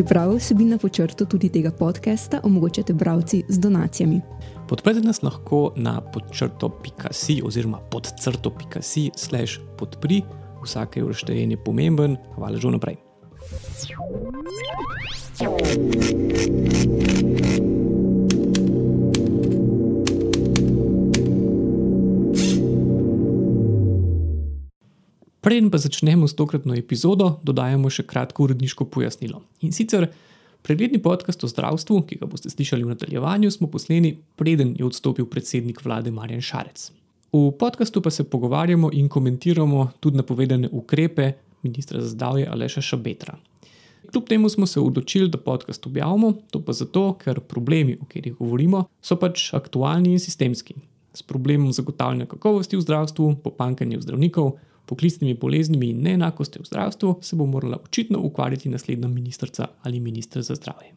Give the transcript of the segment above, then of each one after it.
Pripravo vsebin na počrtu tudi tega podcasta omogočate bralci z donacijami. Podprete nas lahko na podčrto.si oziroma podcrto.si slash podpri. Vsake vrštejenje je pomemben. Hvala že vnaprej. Preden pa začnemo s tokratno epizodo, dodajamo še kratko uredniško pojasnilo. In sicer pregledni podcast o zdravstvu, ki ga boste slišali v nadaljevanju, smo posleni, preden je odstopil predsednik vlade Marjan Šarec. V podkastu pa se pogovarjamo in komentiramo tudi napovedane ukrepe ministra za zdravje Aleša Šabetra. Kljub temu smo se odločili, da podcast objavimo, to pa zato, ker problemi, o katerih govorimo, so pač aktualni in sistemski. S problemom zagotavljanja kakovosti v zdravstvu, pomankanjem zdravnikov, poklicnimi boleznimi in neenakostjo v zdravstvu se bo morala očitno ukvarjati naslednja ministrica ali ministr za zdravje.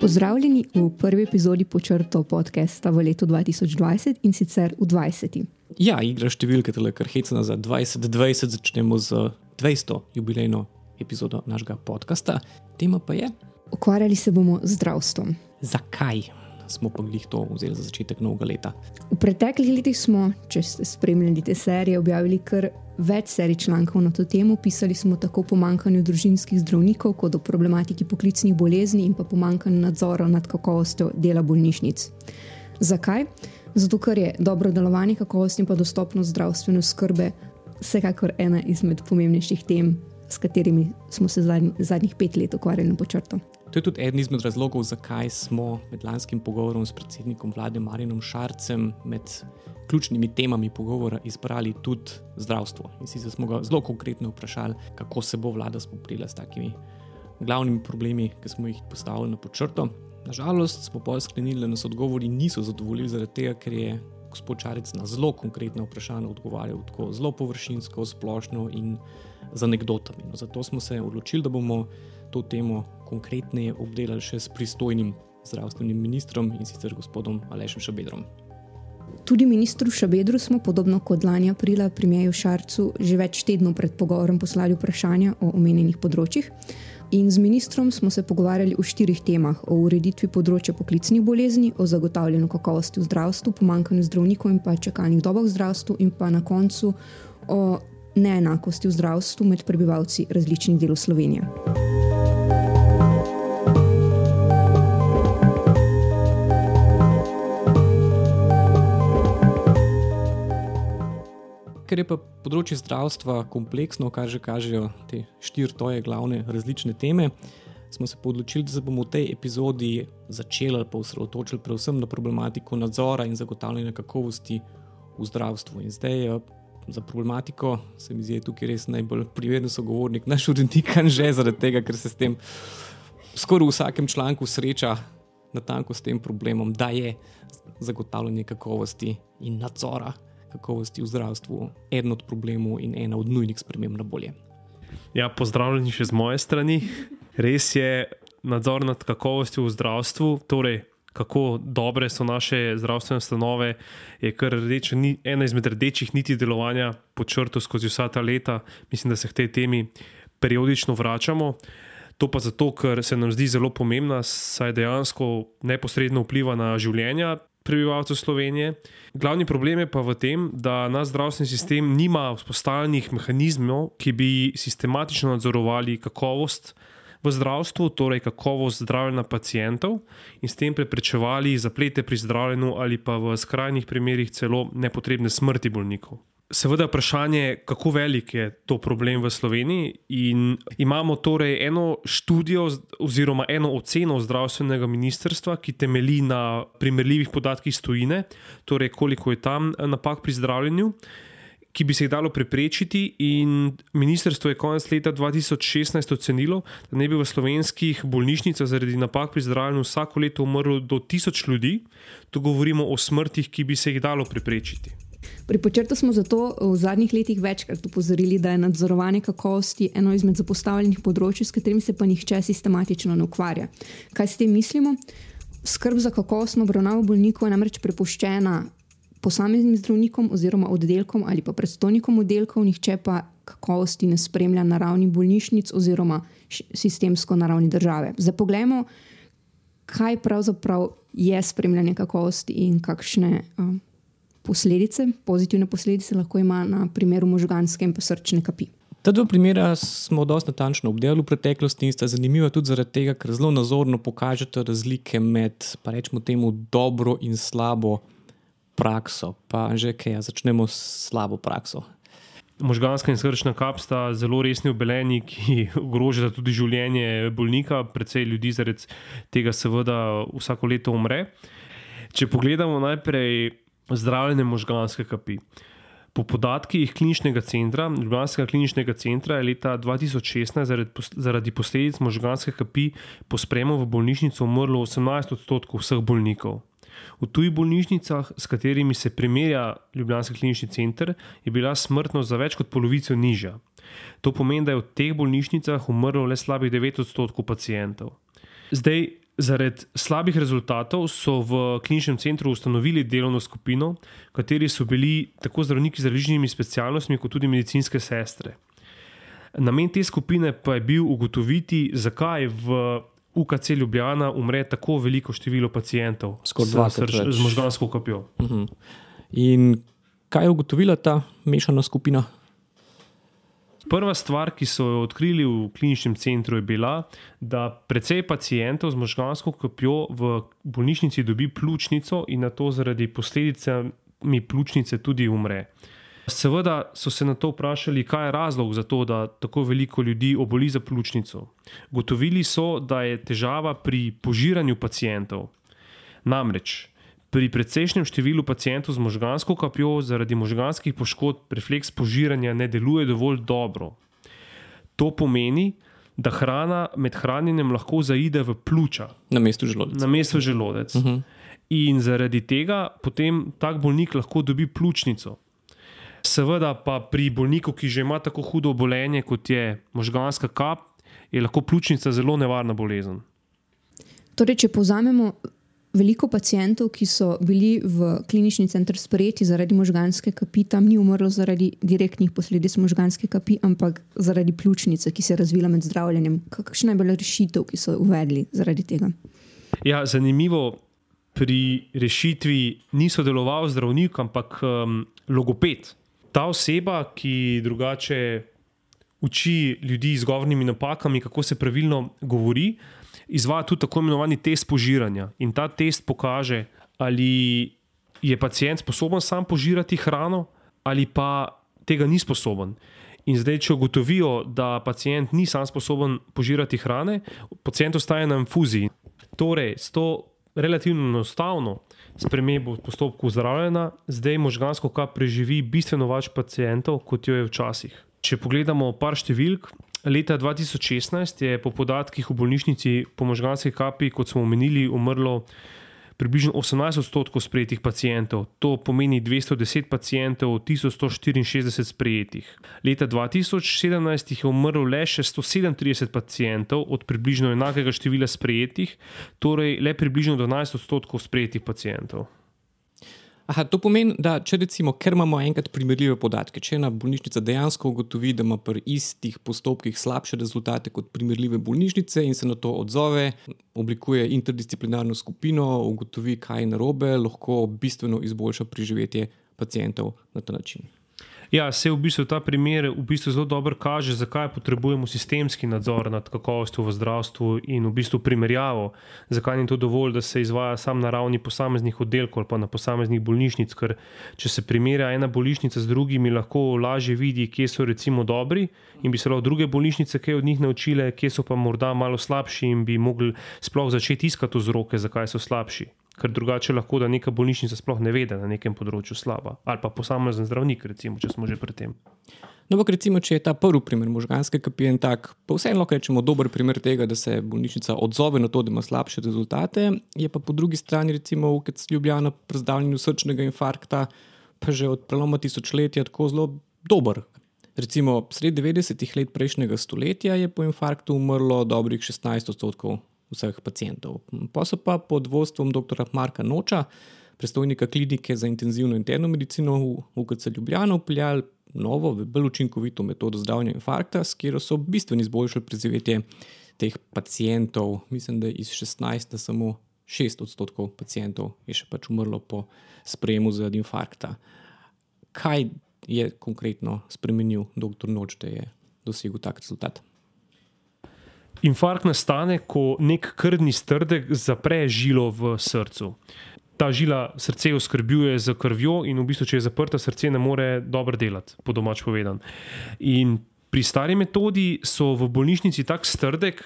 Pozdravljeni v prvi epizodi počrto podcasta v letu 2020 in sicer v 20. Ja, igra številke, tele kar hecna za 2020, začnemo z 200 jubilejno epizodo našega podcasta. Tema pa je Ukvarjali se bomo z zdravstvom. zakaj smo pa jih to vzeli za začetek novega leta. V preteklih letih smo, če ste spremljali te serije, objavili kar več serij člankov na to temo. Pisali smo tako o pomankanju družinskih zdravnikov, kot o problematiki poklicnih bolezni in pa pomankanju nadzora nad kakovostjo dela bolnišnic. Zakaj? Zato, ker je dobro delovanje, kakovost in pa dostopnost zdravstvene skrbe vsekakor ena izmed pomembnejših tem, s katerimi smo se zadnj, zadnjih pet let ukvarjali na počrtu. To je tudi eden izmed razlogov, zakaj smo med lanskim pogovorom s predsednikom vlade Marinom Šarcem med ključnimi temami pogovora izbrali tudi zdravstvo. In sicer smo ga zelo konkretno vprašali, kako se bo vlada spoprijela s takimi glavnimi problemi, ki smo jih postavili na počrto. Nažalost smo pa sklenili, da nas odgovori niso zadovoljili, zaradi tega, ker je gospod Čarec na zelo konkretna vprašanja odgovarjal tako zelo površinsko, splošno in z anekdotami. No, zato smo se odločili, da bomo to temo konkretneje obdelali še s pristojnim zdravstvenim ministrom in sicer gospodom Alešem Šabedrom. Tudi ministru Šabedru smo, podobno kot lani aprila, premijeju Šarcu, že več tednov pred pogovorom poslali vprašanja o omenjenih področjih. In z ministrom smo se pogovarjali o štirih temah: o ureditvi področja poklicnih bolezni, o zagotavljanju kakovosti v zdravstvu, pomankanju zdravnikov in pa čakalnih dobah v zdravstvu, in pa na koncu o neenakosti v zdravstvu med prebivalci različnih delov Slovenije. Ker je pa področje zdravstva kompleksno, kar že kažejo te štiri toje glavne različne teme, smo se odločili, da se bomo v tej epizodi začeli ali pa osredotočili predvsem na problematiko nadzora in zagotavljanja kakovosti v zdravstvu. In zdaj za problematiko se mi zdi da je tukaj res najbolj primeren sogovornik, naš urednik, že zaradi tega, ker se s tem skoraj v vsakem članku sreča natanko s tem problemom, da je zagotavljanje kakovosti in nadzora kakovosti v zdravstvu eden od problemov in ena od nujnih sprememb na bolje. Ja, pozdravljeni še z moje strani. Res je nadzor nad kakovostjo v zdravstvu, torej kako dobre so naše zdravstvene ustanove, je kar rdeče, ni, ena izmed rdečih niti delovanja po črtu skozi vsa ta leta. Mislim, da se k tej temi periodično vračamo. To pa zato, ker se nam zdi zelo pomembna, saj dejansko neposredno vpliva na življenja prebivalcev Slovenije. Glavni problem je pa v tem, da naš zdravstveni sistem nima vzpostavljenih mehanizmov, ki bi sistematično nadzorovali kakovost v zdravstvu, torej kakovost zdravljenja pacijentov in s tem preprečevali zaplete pri zdravljenju ali pa v skrajnih primerih celo nepotrebne smrti bolnikov. Seveda je vprašanje, kako velik je to problem v Sloveniji. In imamo torej eno študijo oziroma eno oceno zdravstvenega ministrstva, ki temelji na primerljivih podatkih iz tujine, torej koliko je tam napak pri zdravljenju, ki bi se jih dalo preprečiti. In ministrstvo je konec leta 2016 ocenilo, da ne bi v slovenskih bolnišnicah zaradi napak pri zdravljenju vsako leto umrlo do tisoč ljudi. Tu govorimo o smrtih, ki bi se jih dalo preprečiti. Pri počrtu smo zato v zadnjih letih večkrat upozorili, da je nadzorovanje kakovosti eno izmed zapostavljenih področji, s katerimi se pa nihče sistematično ne ukvarja. Kaj s tem mislimo? Skrb za kakovostno obravnavo bolnikov je namreč prepuščena posameznim zdravnikom oziroma oddelkom ali pa predstojnikom oddelkov, nihče pa kakovosti ne spremlja na ravni bolnišnic oziroma sistemsko na ravni države. Zdaj poglejmo, kaj pravzaprav je spremljanje kakovosti in kakšne uh, posledice, pozitivne posledice lahko ima na primeru možganske in pa srčne kapi. Ta dva primera smo dosta natančno obdelali v preteklosti in sta zanimiva tudi zaradi tega, ker zelo nazorno pokažete razlike med, pa rečemo temu, dobro in slabo prakso. Pa že kaj, ja, začnemo s slabo prakso. Možganska in srčna kap sta zelo resni obeljeni, ki ogrožajo tudi življenje bolnika. Predvsej ljudi zaradi tega, seveda, vsako leto umre. Če pogledamo najprej zdravljenje možganske kapi. Po podatkih kliničnega centra, Ljubljanskega kliničnega centra, je leta 2016 zaradi, zaradi posledic možganske kapi po spremu v bolnišnico umrlo 18 odstotkov vseh bolnikov. V tujih bolnišnicah, s katerimi se primerja Ljubljanski klinični center, je bila smrtnost za več kot polovico nižja. To pomeni, da je v teh bolnišnicah umrlo le slabih 9 odstotkov pacijentov. Zdaj, Zaradi slabih rezultatov so v kliničnem centru ustanovili delovno skupino, v kateri so bili tako zdravniki z različnimi specialnostmi, kot tudi medicinske sestre. Namen te skupine pa je bil ugotoviti, zakaj v UKC Ljubljana umre tako veliko število pacijentov z možgansko kapjo. Uh mhm. -huh. In kaj je ugotovila ta mešana skupina? Prva stvar, ki so jo odkrili v kliničnem centru, je bila, da precej pacijentov z možgansko kopjo v bolnišnici dobi pljučnico in na to zaradi posledicami pljučnice tudi umre. Seveda so se na to vprašali, kaj je razlog za to, da tako veliko ljudi oboli za pljučnico. Gotovili so, da je težava pri požiranju pacijentov. Namreč, Pri precejšnjem številu pacijentov z možgansko kapjo zaradi možganskih poškodb refleks požiranja ne deluje dovolj dobro. To pomeni, da hrana med hranjenjem lahko zaide v pljuča. Na mestu želodec. Na mestu želodec. Uh mhm. -huh. In zaradi tega potem tak bolnik lahko dobi pljučnico. Seveda pa pri bolniku, ki že ima tako hudo obolenje kot je možganska kap, je lahko pljučnica zelo nevarna bolezen. Torej, če povzamemo, veliko pacijentov, ki so bili v klinični center sprejeti zaradi možganske kapi, tam ni umrlo zaradi direktnih posledic možganske kapi, ampak zaradi pljučnice, ki se je razvila med zdravljenjem. Kakšna je bila rešitev, ki so jo uvedli zaradi tega? Ja, zanimivo. Pri rešitvi ni sodeloval zdravnik, ampak um, logoped. Ta oseba, ki drugače uči ljudi z govornimi napakami, kako se pravilno govori, izvaja tudi tako imenovani test požiranja. In ta test pokaže, ali je pacijent sposoben sam požirati hrano, ali pa tega ni sposoben. In zdaj, če ugotovijo, da pacijent ni sam sposoben požirati hrane, pacijent ostaje na infuziji. Torej, s to relativno enostavno spremembo postopkov zdravljenja, zdaj možgansko kap preživi bistveno več pacijentov, kot jo je včasih. Če pogledamo par številk, Leta 2016 je po podatkih v bolnišnici po možganski kapi, kot smo omenili, umrlo približno 18 odstotkov sprejetih pacijentov. To pomeni 210 pacijentov od 1164 sprejetih. Leta 2017 jih je umrlo le še 137 pacijentov od približno enakega števila sprejetih, torej le približno 12 odstotkov sprejetih pacijentov. Aha, to pomeni, da če recimo, ker imamo enkrat primerljive podatke, če ena bolnišnica dejansko ugotovi, da ima pri istih postopkih slabše rezultate kot primerljive bolnišnice in se na to odzove, oblikuje interdisciplinarno skupino, ugotovi, kaj je narobe, lahko bistveno izboljša preživetje pacijentov na ta način. Ja, se v bistvu ta primer v bistvu zelo dobro kaže, zakaj potrebujemo sistemski nadzor nad kakovostjo v zdravstvu in v bistvu primerjavo, zakaj ni to dovolj, da se izvaja sam na ravni posameznih oddelkov ali pa na posameznih bolnišnic. Ker če se primerja ena bolnišnica z drugimi, lahko lažje vidi, kje so recimo dobri in bi se lahko druge bolnišnice kaj od njih naučile, kje so pa morda malo slabši in bi mogli sploh začeti iskati vzroke, zakaj so slabši ker drugače lahko da neka bolnišnica sploh ne ve, da je na nekem področju slaba. Ali pa posamezen zdravnik, recimo, če smo že pri tem. No, ampak recimo, če je ta prvi primer možganske kapije in tak, pa vseeno lahko rečemo dober primer tega, da se bolnišnica odzove na to, da ima slabše rezultate, je pa po drugi strani, recimo, v Ljubljana pri zdravljenju srčnega infarkta, pa že od preloma tisočletja tako zelo dober. Recimo, sredi 90-ih let prejšnjega stoletja je po infarktu umrlo dobrih 16 odstotkov vseh pacijentov. Pa so pa pod vodstvom dr. Marka Noča predstojnika klinike za intenzivno interno medicino v UKC Ljubljana upeljali novo, bolj učinkovito metodo zdravljenja infarkta, s katero so bistveno izboljšali preživetje teh pacijentov. Mislim, da iz 16 na samo 6 odstotkov pacijentov je še pač umrlo po sprejemu zaradi infarkta. Kaj je konkretno spremenil dr. Noč, da je dosegel tak rezultat? Infarkt nastane, ko nek krvni strdek zapre žilo v srcu. Ta žila srce oskrbuje z krvjo, in v bistvu, če je zaprta, srce ne more dobro delati, po domač povedan. In pri stari metodi so v bolnišnici tak strdek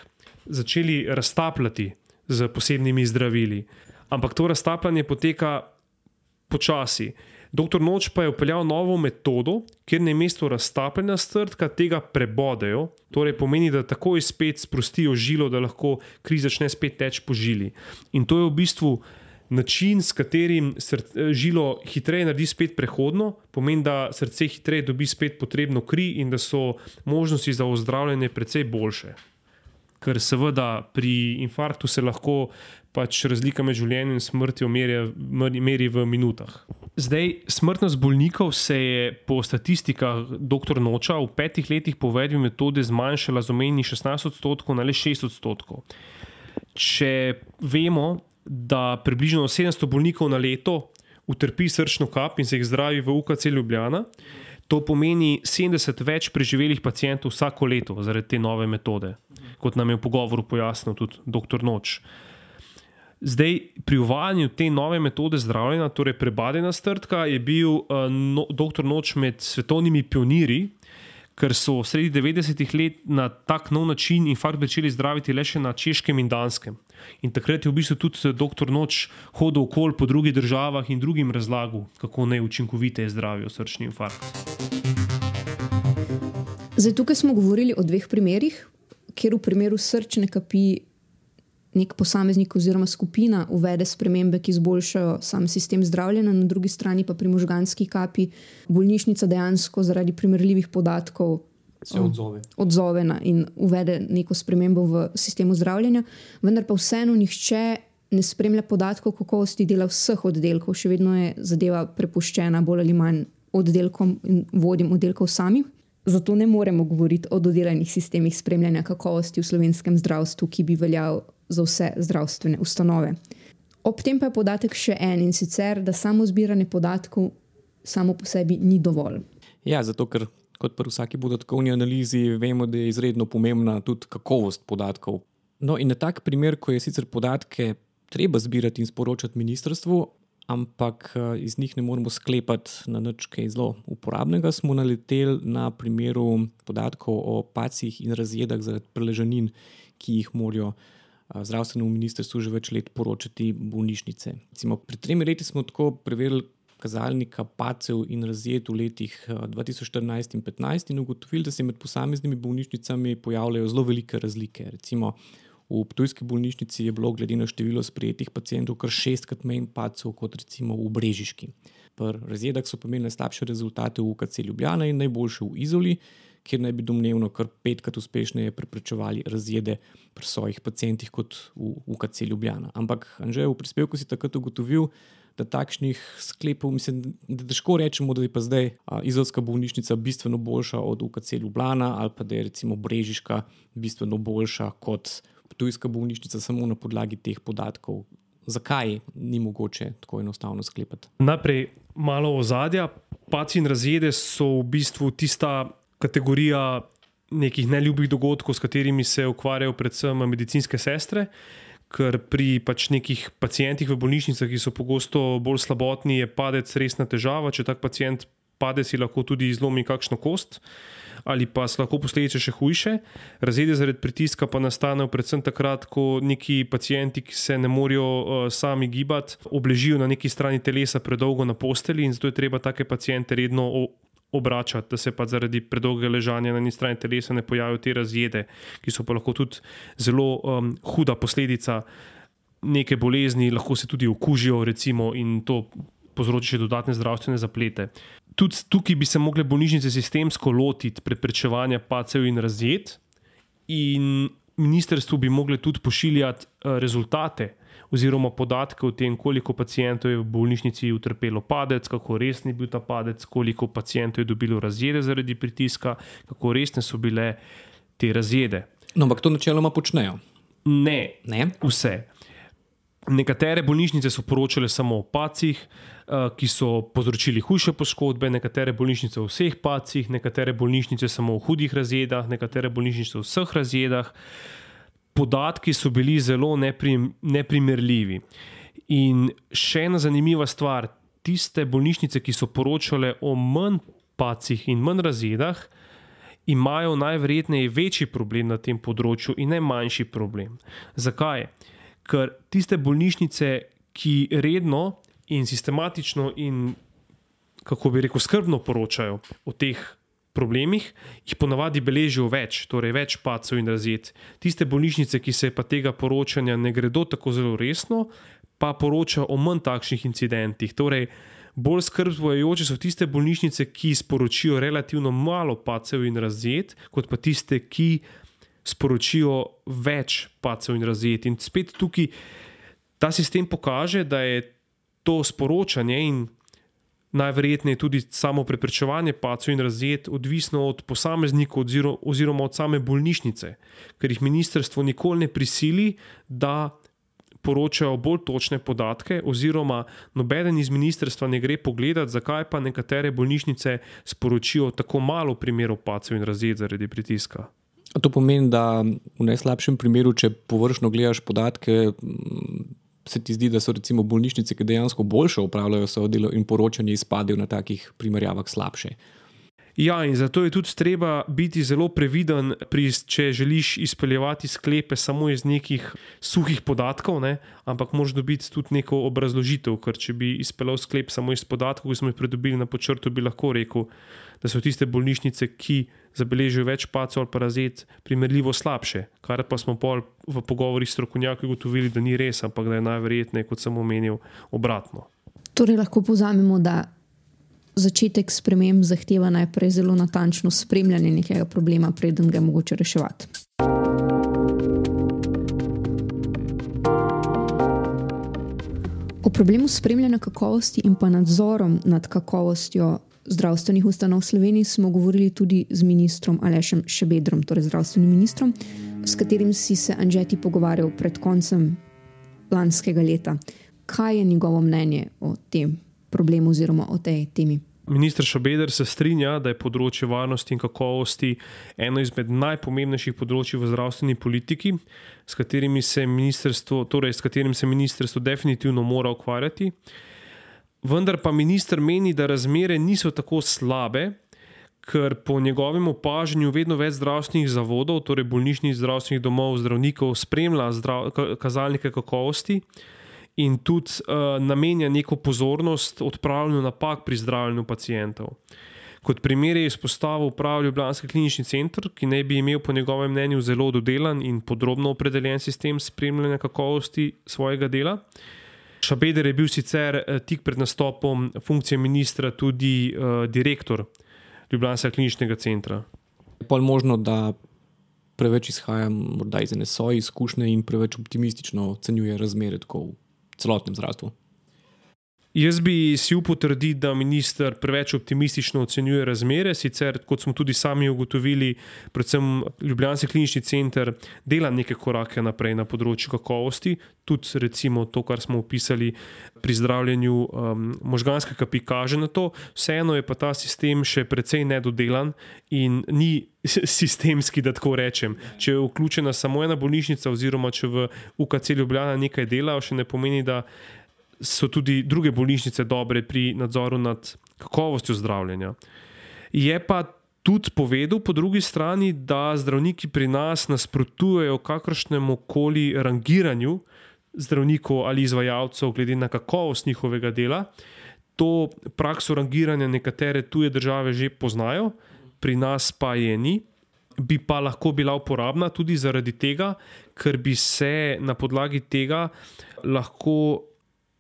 začeli raztapljati z posebnimi zdravili. Ampak to raztapljanje poteka počasi. Doktor Noč pa je upeljal novo metodo, kjer na mesto raztapljanja strdka tega prebodejo, torej pomeni, da takoj spet sprostijo žilo, da lahko kri začne spet teči po žili. In to je v bistvu način, s katerim žilo hitreje naredi spet prehodno, pomeni, da srce hitreje dobi spet potrebno kri in da so možnosti za ozdravljanje precej boljše. Ker seveda pri infarktu se lahko pač razlika med življenjem in smrtjo meri v minutah. Zdaj, smrtnost bolnikov se je po statistikah dr. Noča v petih letih po uvedbi metode zmanjšala z omenjenih 16 odstotkov na le 6 odstotkov. Če vemo, da približno 700 bolnikov na leto utrpi srčno kap in se jih zdravi v UKC Ljubljana, to pomeni 70 več preživelih pacijentov vsako leto zaradi te nove metode, kot nam je v pogovoru pojasnil tudi dr. Noč. Zdaj, pri uvajanju te nove metode zdravljenja, torej prebadena strdka, je bil uh, no, dr. Noč med svetovnimi pionirji, ker so sredi 90-ih let na tak nov način infarkt začeli zdraviti le še na češkem in danskem. In takrat je v bistvu tudi dr. Noč hodil okoli po drugih državah in drugim razlagal, kako neučinkovite zdravijo srčni infarkt. Zdaj, tukaj smo govorili o dveh primerih, kjer v primeru srčne kapi nek posameznik oziroma skupina uvede spremembe, ki izboljšajo sam sistem zdravljenja, na drugi strani pa pri možganski kapi bolnišnica dejansko zaradi primerljivih podatkov se odzove. odzove na in uvede neko spremembo v sistemu zdravljenja, vendar pa vseeno nihče ne spremlja podatkov kakovosti dela vseh oddelkov, še vedno je zadeva prepuščena bolj ali manj oddelkom in vodjem oddelkov samih. Zato ne moremo govoriti o dodelanih sistemih spremljanja kakovosti v slovenskem zdravstvu, ki bi veljal za vse zdravstvene ustanove. Ob tem pa je podatek še en in sicer, da samo zbiranje podatkov samo po sebi ni dovolj. Ja, zato ker kot pri vsaki podatkovni analizi vemo, da je izredno pomembna tudi kakovost podatkov. No, in na tak primer, ko je sicer podatke treba zbirati in sporočati ministrstvu, ampak eh, iz njih ne moremo sklepati na nič kaj zelo uporabnega, smo naleteli na primeru podatkov o pacih in razjedah zaradi preležanin, ki jih morajo zdravstvenemu ministrstvu že več let poročati bolnišnice. Recimo, pred tremi leti smo tako preverili kazalnika pacev in razjed v letih 2014 in 2015 in ugotovili, da se med posameznimi bolnišnicami pojavljajo zelo velike razlike. Recimo, v Ptujski bolnišnici je bilo glede na število sprejetih pacijentov kar šestkrat manj pacev kot recimo v Brežiški. Pri razjedah so pa imeli slabše rezultate v UKC Ljubljana in najboljše v Izoli kjer naj bi domnevno kar petkrat uspešneje preprečevali razjede pri svojih pacijentih kot v UKC Ljubljana. Ampak, Anže, v prispevku si takrat ugotovil, da takšnih sklepov, mislim, da težko rečemo, da je pa zdaj izolska bolnišnica bistveno boljša od UKC Ljubljana ali pa da je recimo Brežiška bistveno boljša kot Ptujska bolnišnica samo na podlagi teh podatkov. Zakaj ni mogoče tako enostavno sklepati? Najprej malo ozadja. Paci in razjede so v bistvu tista kategorija nekih neljubih dogodkov, s katerimi se ukvarjajo predvsem medicinske sestre. Ker pri pač nekih pacijentih v bolnišnicah, ki so pogosto bolj slabotni, je padec resna težava. Če tak pacijent pade, si lahko tudi zlomi kakšno kost, ali pa so lahko posledice še hujše. Razjede zaradi pritiska pa nastanejo predvsem takrat, ko neki pacijenti, ki se ne morejo uh, sami gibati, obležijo na neki strani telesa predolgo na posteli in zato je treba take pacijente redno obračati, da se pa zaradi predolgega ležanja na eni strani telesa ne pojavijo te razjede, ki so pa lahko tudi zelo um, huda posledica neke bolezni, lahko se tudi okužijo, recimo, in to povzroči še dodatne zdravstvene zaplete. Tudi tukaj bi se mogle bolnišnice sistemsko lotiti preprečevanja pacev in razjed, in ministrstvo bi mogli tudi pošiljati uh, rezultate oziroma podatke o tem, koliko pacijentov je v bolnišnici utrpelo padec, kako resen je bil ta padec, koliko pacijentov je dobilo razjede zaradi pritiska, kako resne so bile te razjede. No, ampak to načeloma počnejo. Ne, Ne? vse. Nekatere bolnišnice so poročale samo o pacih, eh, ki so povzročili hujše poškodbe, nekatere bolnišnice o vseh pacih, nekatere bolnišnice samo o hudih razjedah, nekatere bolnišnice o vseh razjedah. Podatki so bili zelo neprim, neprimerljivi. In še ena zanimiva stvar, tiste bolnišnice, ki so poročale o manj pacih in manj razjedah, imajo najverjetneje večji problem na tem področju in ne manjši problem. Zakaj? Ker tiste bolnišnice, ki redno in sistematično in kako bi rekel, skrbno poročajo o teh problemih, jih ponavadi beležijo več, torej več pacov in razjed. Tiste bolnišnice, ki se pa tega poročanja ne gredo tako zelo resno, pa poročajo o manj takšnih incidentih. Torej, bolj skrb vzbujajoče so tiste bolnišnice, ki sporočijo relativno malo pacev in razjed, kot pa tiste, ki sporočijo več pacev in razjed. In spet tukaj ta sistem pokaže, da je to sporočanje in najverjetneje tudi samo preprečevanje pacov in razjed odvisno od posameznikov oziro- oziroma od same bolnišnice, ker jih ministrstvo nikoli ne prisili, da poročajo bolj točne podatke, oziroma nobeden iz ministrstva ne gre pogledat, zakaj pa nekatere bolnišnice sporočijo tako malo primerov pacev in razjed zaradi pritiska. To pomeni, da v najslabšem primeru, če površno gledaš podatke, se ti zdi, da so recimo bolnišnice, ki dejansko boljše upravljajo svoje delo in poročanje izpadejo na takih primerjavah slabše. Ja, in zato je tudi treba biti zelo previden, pri, če želiš izpeljevati sklepe samo iz nekih suhih podatkov, ne? ampak moraš dobiti tudi neko obrazložitev. Ker če bi izpeljal sklep samo iz podatkov, ki smo jih pridobili na počrtu, bi lahko rekel, da so tiste bolnišnice, ki zabeležijo več pacov ali pa razjed, primerljivo slabše. Kar pa smo pol v pogovorih s strokovnjaki ugotovili, da ni res, ampak da je najverjetneje, kot sem omenil, obratno. Torej, lahko povzamemo, da začetek sprememb zahteva najprej zelo natančno spremljanje nekega problema, preden ga je mogoče reševati. O problemu spremljanja kakovosti in pa nadzorom nad kakovostjo zdravstvenih ustanov v Sloveniji smo govorili tudi z ministrom Alešem Šebedrom, torej zdravstvenim ministrom, s katerim si se Anžeti pogovarjal pred koncem lanskega leta. Kaj je njegovo mnenje o tem problemu oziroma o tej temi? Ministr Šabeder se strinja, da je področje varnosti in kakovosti eno izmed najpomembnejših področji v zdravstveni politiki, s, katerimi se ministrstvo- torej, s katerim se ministrstvo definitivno mora ukvarjati. Vendar pa minister meni, da razmere niso tako slabe, ker po njegovem opažanju vedno več zdravstvenih zavodov, torej bolnišnic, zdravstvenih domov, zdravnikov, spremlja zdrav, ka- kazalnike kakovosti in tudi uh, namenja neko pozornost odpravljanju napak pri zdravljenju pacijentov. Kot primer je izpostavil prav Ljubljanski klinični center, ki naj bi imel po njegovem mnenju zelo dodelan in podrobno opredeljen sistem spremljanja kakovosti svojega dela. Šabeder je bil sicer eh, tik pred nastopom funkcije ministra tudi uh, direktor Ljubljanskega kliničnega centra. Je pa možno, da preveč izhajam morda iz ene svoje izkušnje in preveč optimistično ocenjuje razmere tako v celotnem zdravstvu. Jaz bi si upal trditi, da minister preveč optimistično ocenjuje razmere, sicer, kot smo tudi sami ugotovili, predvsem Ljubljanski klinični center dela neke korake naprej na področju kakovosti, tudi recimo to, kar smo opisali pri zdravljenju um, možganskega kapi, kaže na to. Vseeno je pa ta sistem še precej nedodelan in ni sistemski, da tako rečem. Če je vključena samo ena bolnišnica, oziroma če v UKC Ljubljana nekaj dela, še ne pomeni, da so tudi druge bolnišnice dobre pri nadzoru nad kakovostjo zdravljenja. Je pa tudi povedal, po drugi strani, da zdravniki pri nas nasprotujejo kakršnemu koli rangiranju zdravnikov ali izvajalcev, glede na kakovost njihovega dela. To prakso rangiranja nekatere tuje države že poznajo, pri nas pa je ni. Bi pa lahko bila uporabna tudi zaradi tega, ker bi se na podlagi tega lahko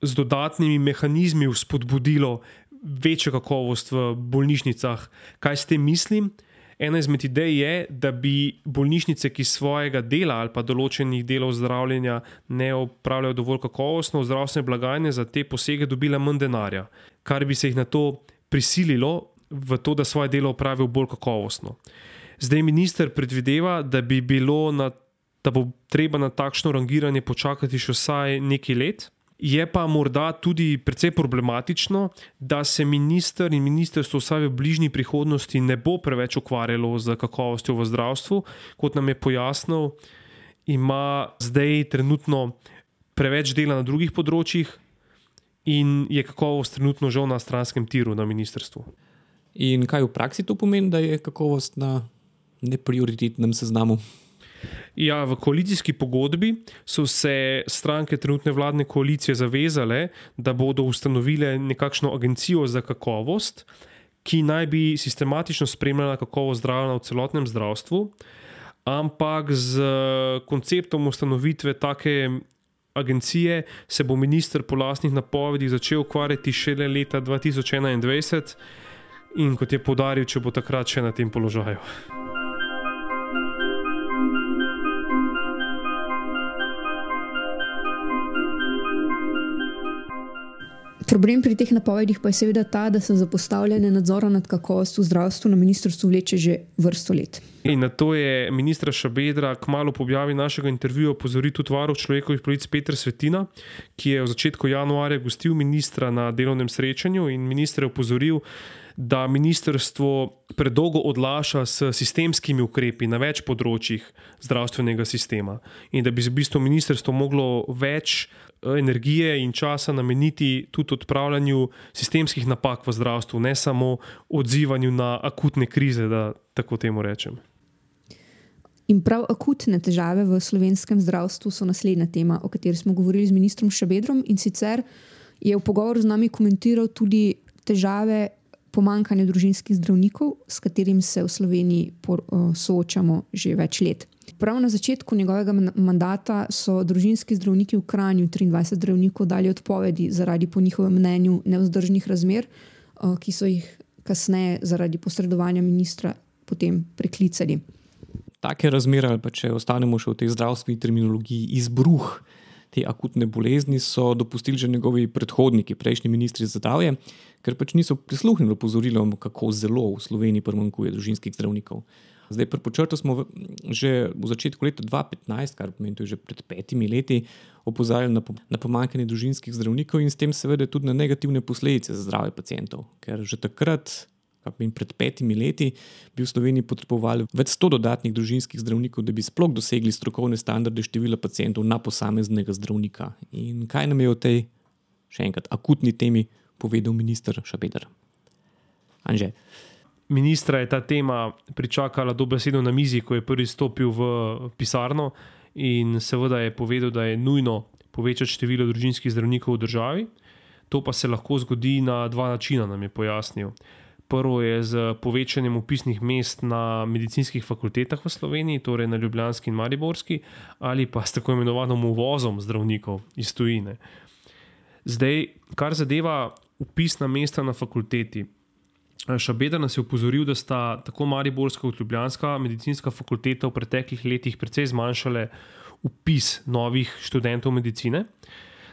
z dodatnimi mehanizmi vzpodbudilo večjo kakovost v bolnišnicah. Kaj s tem mislim? Ena izmed idej je, da bi bolnišnice, ki svojega dela ali pa določenih delov zdravljenja ne opravljajo dovolj kakovostno, zdravstvene blagajne za te posege dobile manj denarja, kar bi se jih na to prisililo v to, da svoje delo opravijo bolj kakovostno. Zdaj minister predvideva, da bi bilo na da bo treba na takšno rangiranje počakati še vsaj nekaj let. Je pa morda tudi precej problematično, da se minister in ministrstvo vsaj v bližnji prihodnosti ne bo preveč ukvarjalo z kakovostjo v zdravstvu, kot nam je pojasnil, ima zdaj trenutno preveč dela na drugih področjih in je kakovost trenutno žal na stranskem tiru na ministrstvu. In kaj v praksi to pomeni, da je kakovost na neprioritetnem seznamu? Ja, v koalicijski pogodbi so se stranke trenutne vladne koalicije zavezale, da bodo ustanovile nekakšno agencijo za kakovost, ki naj bi sistematično spremljala kakovost zdravja v celotnem zdravstvu, ampak z konceptom ustanovitve take agencije se bo minister po lastnih napovedih začel ukvarjati šele leta 2021 in kot je podaril, če bo takrat še na tem položaju. Problem pri teh napovedih pa je seveda ta, da se zapostavljanje nadzora nad kakovostjo zdravstva na ministrstvu vleče že vrsto let. In na to je ministra Šabedra kmalo po objavi našega intervjuja opozoril tudi varuh človekovih pravic Petr Svetina, ki je v začetku januarja gostil ministra na delovnem srečanju in minister je opozoril, da ministrstvo predolgo odlaša s sistemskimi ukrepi na več področjih zdravstvenega sistema in da bi v bistvu ministrstvo moglo več energije in časa nameniti tudi odpravljanju sistemskih napak v zdravstvu, ne samo odzivanju na akutne krize, da tako temu rečem. In prav akutne težave v slovenskem zdravstvu so naslednja tema, o kateri smo govorili z ministrom Šabedrom. In sicer je v pogovoru z nami komentiral tudi težave pomankanje družinskih zdravnikov, s katerim se v Sloveniji soočamo že več let. Prav na začetku njegovega mandata so družinski zdravniki v Kranju 23 zdravnikov dali odpovedi zaradi, po njihovem mnenju, neuzdržnih razmer, ki so jih kasneje zaradi posredovanja ministra potem preklicali. Take razmere, pa če ostanemo še v tej zdravstveni terminologiji, izbruh te akutne bolezni so dopustili že njegovi predhodniki, prejšnji ministri za zdravje, ker pač niso prisluhnili opozorilom, kako zelo v Sloveniji primankuje družinskih zdravnikov. Zdaj, prpočrto smo v, že v začetku leta 2015, kar pomeni, da je že pred petimi leti, opozarjali na, na pomankanje družinskih zdravnikov in s tem seveda tudi na negativne posledice za zdravje pacijentov. Ker že takrat pred petimi leti bi v Sloveniji potrebovali več sto dodatnih družinskih zdravnikov, da bi sploh dosegli strokovne standarde števila pacijentov na posameznega zdravnika. In kaj nam je o tej, še enkrat, akutni temi povedal minister Šabeder? Anže. Ministra je ta tema pričakala dobesedno na mizi, ko je prvi stopil v pisarno in seveda je povedal, da je nujno povečati število družinskih zdravnikov v državi. To pa se lahko zgodi na dva načina, nam je pojasnil. Prvo je z povečanjem upisnih mest na medicinskih fakultetah v Sloveniji, torej na Ljubljanski in Mariborski, ali pa s tako imenovanim uvozom zdravnikov iz tujine. Zdaj, kar zadeva upisna mesta na fakulteti. Šabeda nas je upozoril, da sta tako Mariborska kot Ljubljanska medicinska fakulteta v preteklih letih precej zmanjšale upis novih študentov medicine.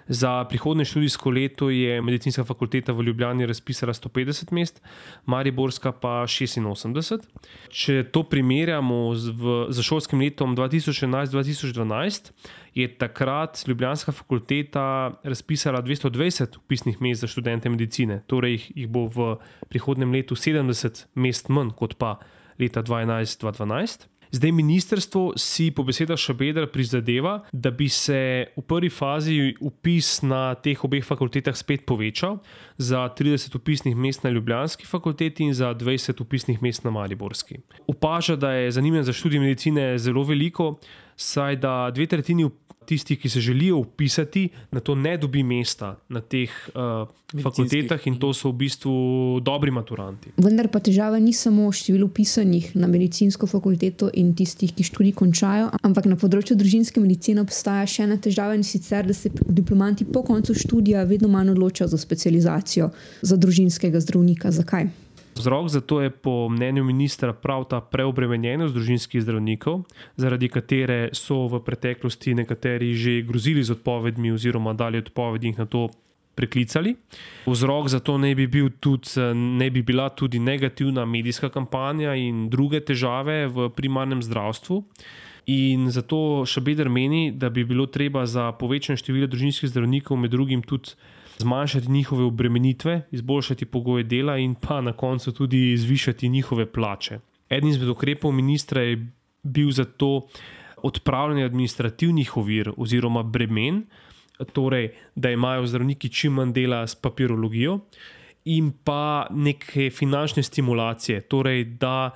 Za prihodne študijsko leto je medicinska fakulteta v Ljubljani razpisala 150 mest, Mariborska pa 86. Če to primerjamo z, v, z šolskim letom 2011-2012, je takrat Ljubljanska fakulteta razpisala 220 upisnih mest za študente medicine, torej jih, jih bo v prihodnem letu 70 mest manj kot pa leta 2011-2012. Zdaj, ministrstvo si po besedah Šabedra prizadeva, da bi se v prvi fazi upis na teh obeh fakultetah spet povečal za 30 upisnih mest na Ljubljanski fakulteti in za 20 upisnih mest na Mariborski. Opaža, da je zanimanje za študij medicine zelo veliko, saj da dve tretjini tistih, ki se želijo upisati, na to ne dobi mesta na teh uh, fakultetah in to so v bistvu dobri maturanti. Vendar pa težava ni samo število upisanih na medicinsko fakulteto in tistih, ki študij končajo, ampak na področju družinske medicine obstaja še ena težava in sicer, da se diplomanti po koncu študija vedno manj odločajo za specializacijo za družinskega zdravnika. Zakaj? Vzrok za to je po mnenju ministra prav ta preobremenjenost družinskih zdravnikov, zaradi katere so v preteklosti nekateri že grozili z odpovedmi oziroma dali odpovedi in na to preklicali. Vzrok za to ne bi, bil tudi, ne bi bila tudi negativna medijska kampanja in druge težave v primarnem zdravstvu. In zato Šabeder meni, da bi bilo treba za povečanje števila družinskih zdravnikov med drugim tudi zmanjšati njihove obremenitve, izboljšati pogoje dela in pa na koncu tudi zvišati njihove plače. Eden izmed ukrepov ministra je bil zato odpravljanje administrativnih ovir oziroma bremen, torej da imajo zdravniki čim manj dela s papirologijo, in pa neke finančne stimulacije, torej da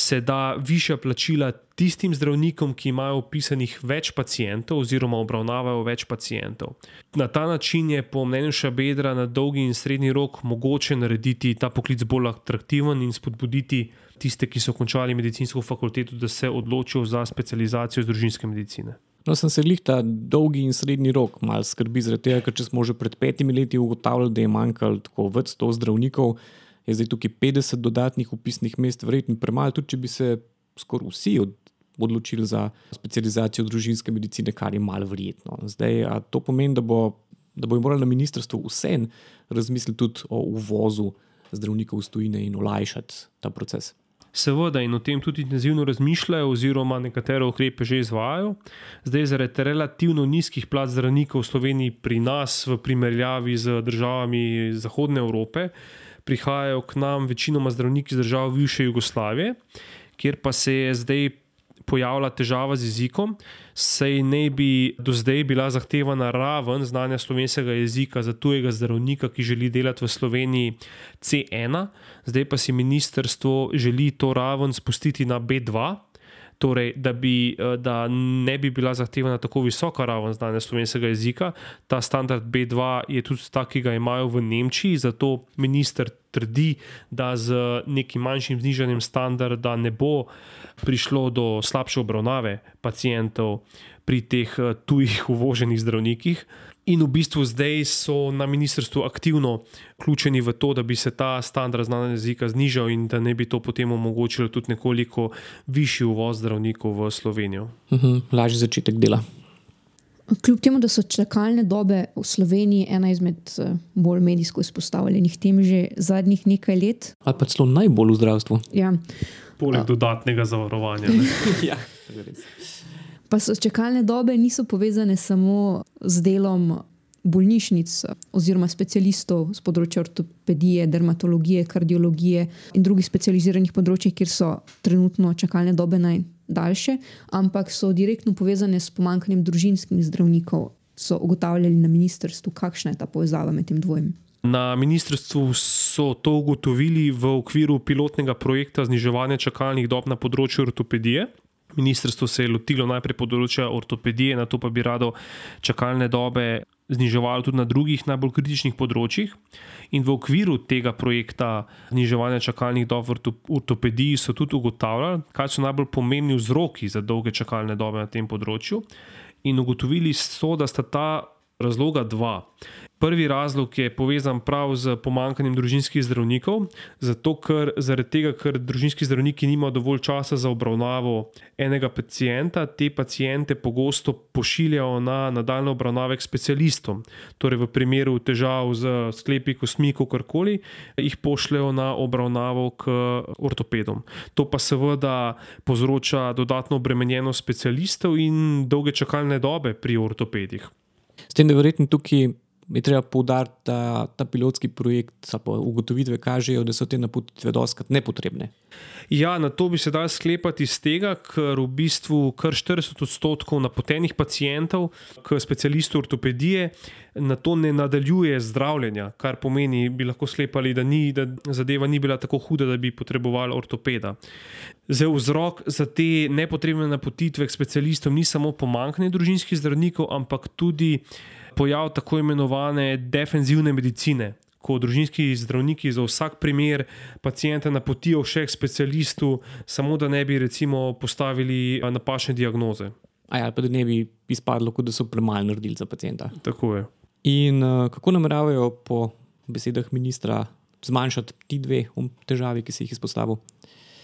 se da višja plačila tistim zdravnikom, ki imajo upisanih več pacijentov oziroma obravnavajo več pacijentov. Na ta način je, po mnenju Šabedra, na dolgi in srednji rok mogoče narediti ta poklic bolj atraktiven in spodbuditi tiste, ki so končali medicinsko fakulteto, da se odločijo za specializacijo iz družinske medicine. No, sem se jih ta dolgi in srednji rok malo skrbi, zaradi tega, ker smo že pred petimi leti ugotavljali, da je manjkalo tako več sto zdravnikov je zdaj tukaj 50 dodatnih upisnih mest, verjetno premalo, tudi če bi se skoraj vsi od, odločili za specializacijo družinske medicine, kar je malo verjetno. Zdaj, to pomeni, da, bo, da bojo morali na ministrstvu vsem razmisliti tudi o uvozu zdravnikov v tujine in olajšati ta proces. Seveda, in o tem tudi intenzivno razmišljajo, oziroma nekatere ukrepe že izvajo. Zdaj, zaradi relativno nizkih plat zdravnikov v Sloveniji, pri nas, v primerjavi z državami Zahodne Evrope, prihajajo k nam večinoma zdravniki iz držav bivše Jugoslavije, kjer pa se je zdaj pojavila težava z jezikom, saj ne bi do zdaj bila zahtevana raven znanja slovenskega jezika za tujega zdravnika, ki želi delati v Sloveniji C1, zdaj pa si ministrstvo želi to raven spustiti na B2. Torej, da, bi, eh, da ne bi bila zahtevana tako visoka raven znanja slovenskega jezika. Ta standard B2 je tudi tak, ki ga imajo v Nemčiji, zato minister trdi, da z nekim manjšim znižanjem standarda ne bo prišlo do slabše obravnave pacijentov pri teh eh, tujih uvoženih zdravnikih. In v bistvu zdaj so na ministrstvu aktivno vključeni v to, da bi se ta standard znanja jezika znižal in da ne bi to potem omogočilo tudi nekoliko višji uvoz zdravnikov v Slovenijo. Uh mhm, -huh, lažji začetek dela. Kljub temu, da so čakalne dobe v Sloveniji ena izmed eh, bolj medijsko izpostavljenih tem že zadnjih nekaj let. Ali pa celo najbolj v zdravstvu. Ja. Poleg dodatnega zavarovanja. ja, res. Pa so čakalne dobe niso povezane samo z delom bolnišnic oziroma specialistov z področja ortopedije, dermatologije, kardiologije in drugih specializiranih področjih, kjer so trenutno čakalne dobe najdaljše, ampak so direktno povezane s pomankanjem družinskih zdravnikov. So ugotavljali na ministrstvu, kakšna je ta povezava med tem dvojem. Na ministrstvu so to ugotovili v okviru pilotnega projekta zniževanja čakalnih dob na področju ortopedije. Ministrstvo se je lotilo najprej področja ortopedije, na to pa bi rado čakalne dobe zniževalo tudi na drugih najbolj kritičnih področjih. In v okviru tega projekta zniževanja čakalnih dob v ortopediji so tudi ugotavljali, kaj so najbolj pomembni vzroki za dolge čakalne dobe na tem področju. In ugotovili so, da sta ta razloga dva. Prvi razlog je povezan prav z pomankanjem družinskih zdravnikov, zato ker, tega, ker družinski zdravniki nimajo dovolj časa za obravnavo enega pacijenta, te pacijente pogosto pošiljajo na nadaljne obravnave k specialistom. Torej, v primeru težav z sklepi, kosmi, karkoli, jih pošljajo na obravnavo k ortopedom. To pa seveda povzroča dodatno obremenjenost specialistov in dolge čakalne dobe pri ortopedih. S tem, da verjetno tukaj je treba poudariti, da ta pilotski projekt, pa ugotovitve kažejo, da so te napotitve doskrat nepotrebne. Ja, na to bi se dal sklepati iz tega, ker v bistvu kar 40 odstotkov napotenih pacijentov k specialistu ortopedije na to ne nadaljuje zdravljenja, kar pomeni, bi lahko sklepali, da, ni, da zadeva ni bila tako huda, da bi potrebovali ortopeda. Zdaj, vzrok za te nepotrebne napotitve k specialistom ni samo pomankanje družinskih zdravnikov, ampak tudi pojav tako imenovane defenzivne medicine, ko družinski zdravniki za vsak primer pacijenta napotijo še k specialistu, samo da ne bi recimo postavili napačne diagnoze. Ali ja, pa da ne bi izpadlo, da so premalo naredili za pacijenta. Tako je. In uh, kako nameravajo po besedah ministra zmanjšati ti dve um, težavi, ki si jih izpostavil?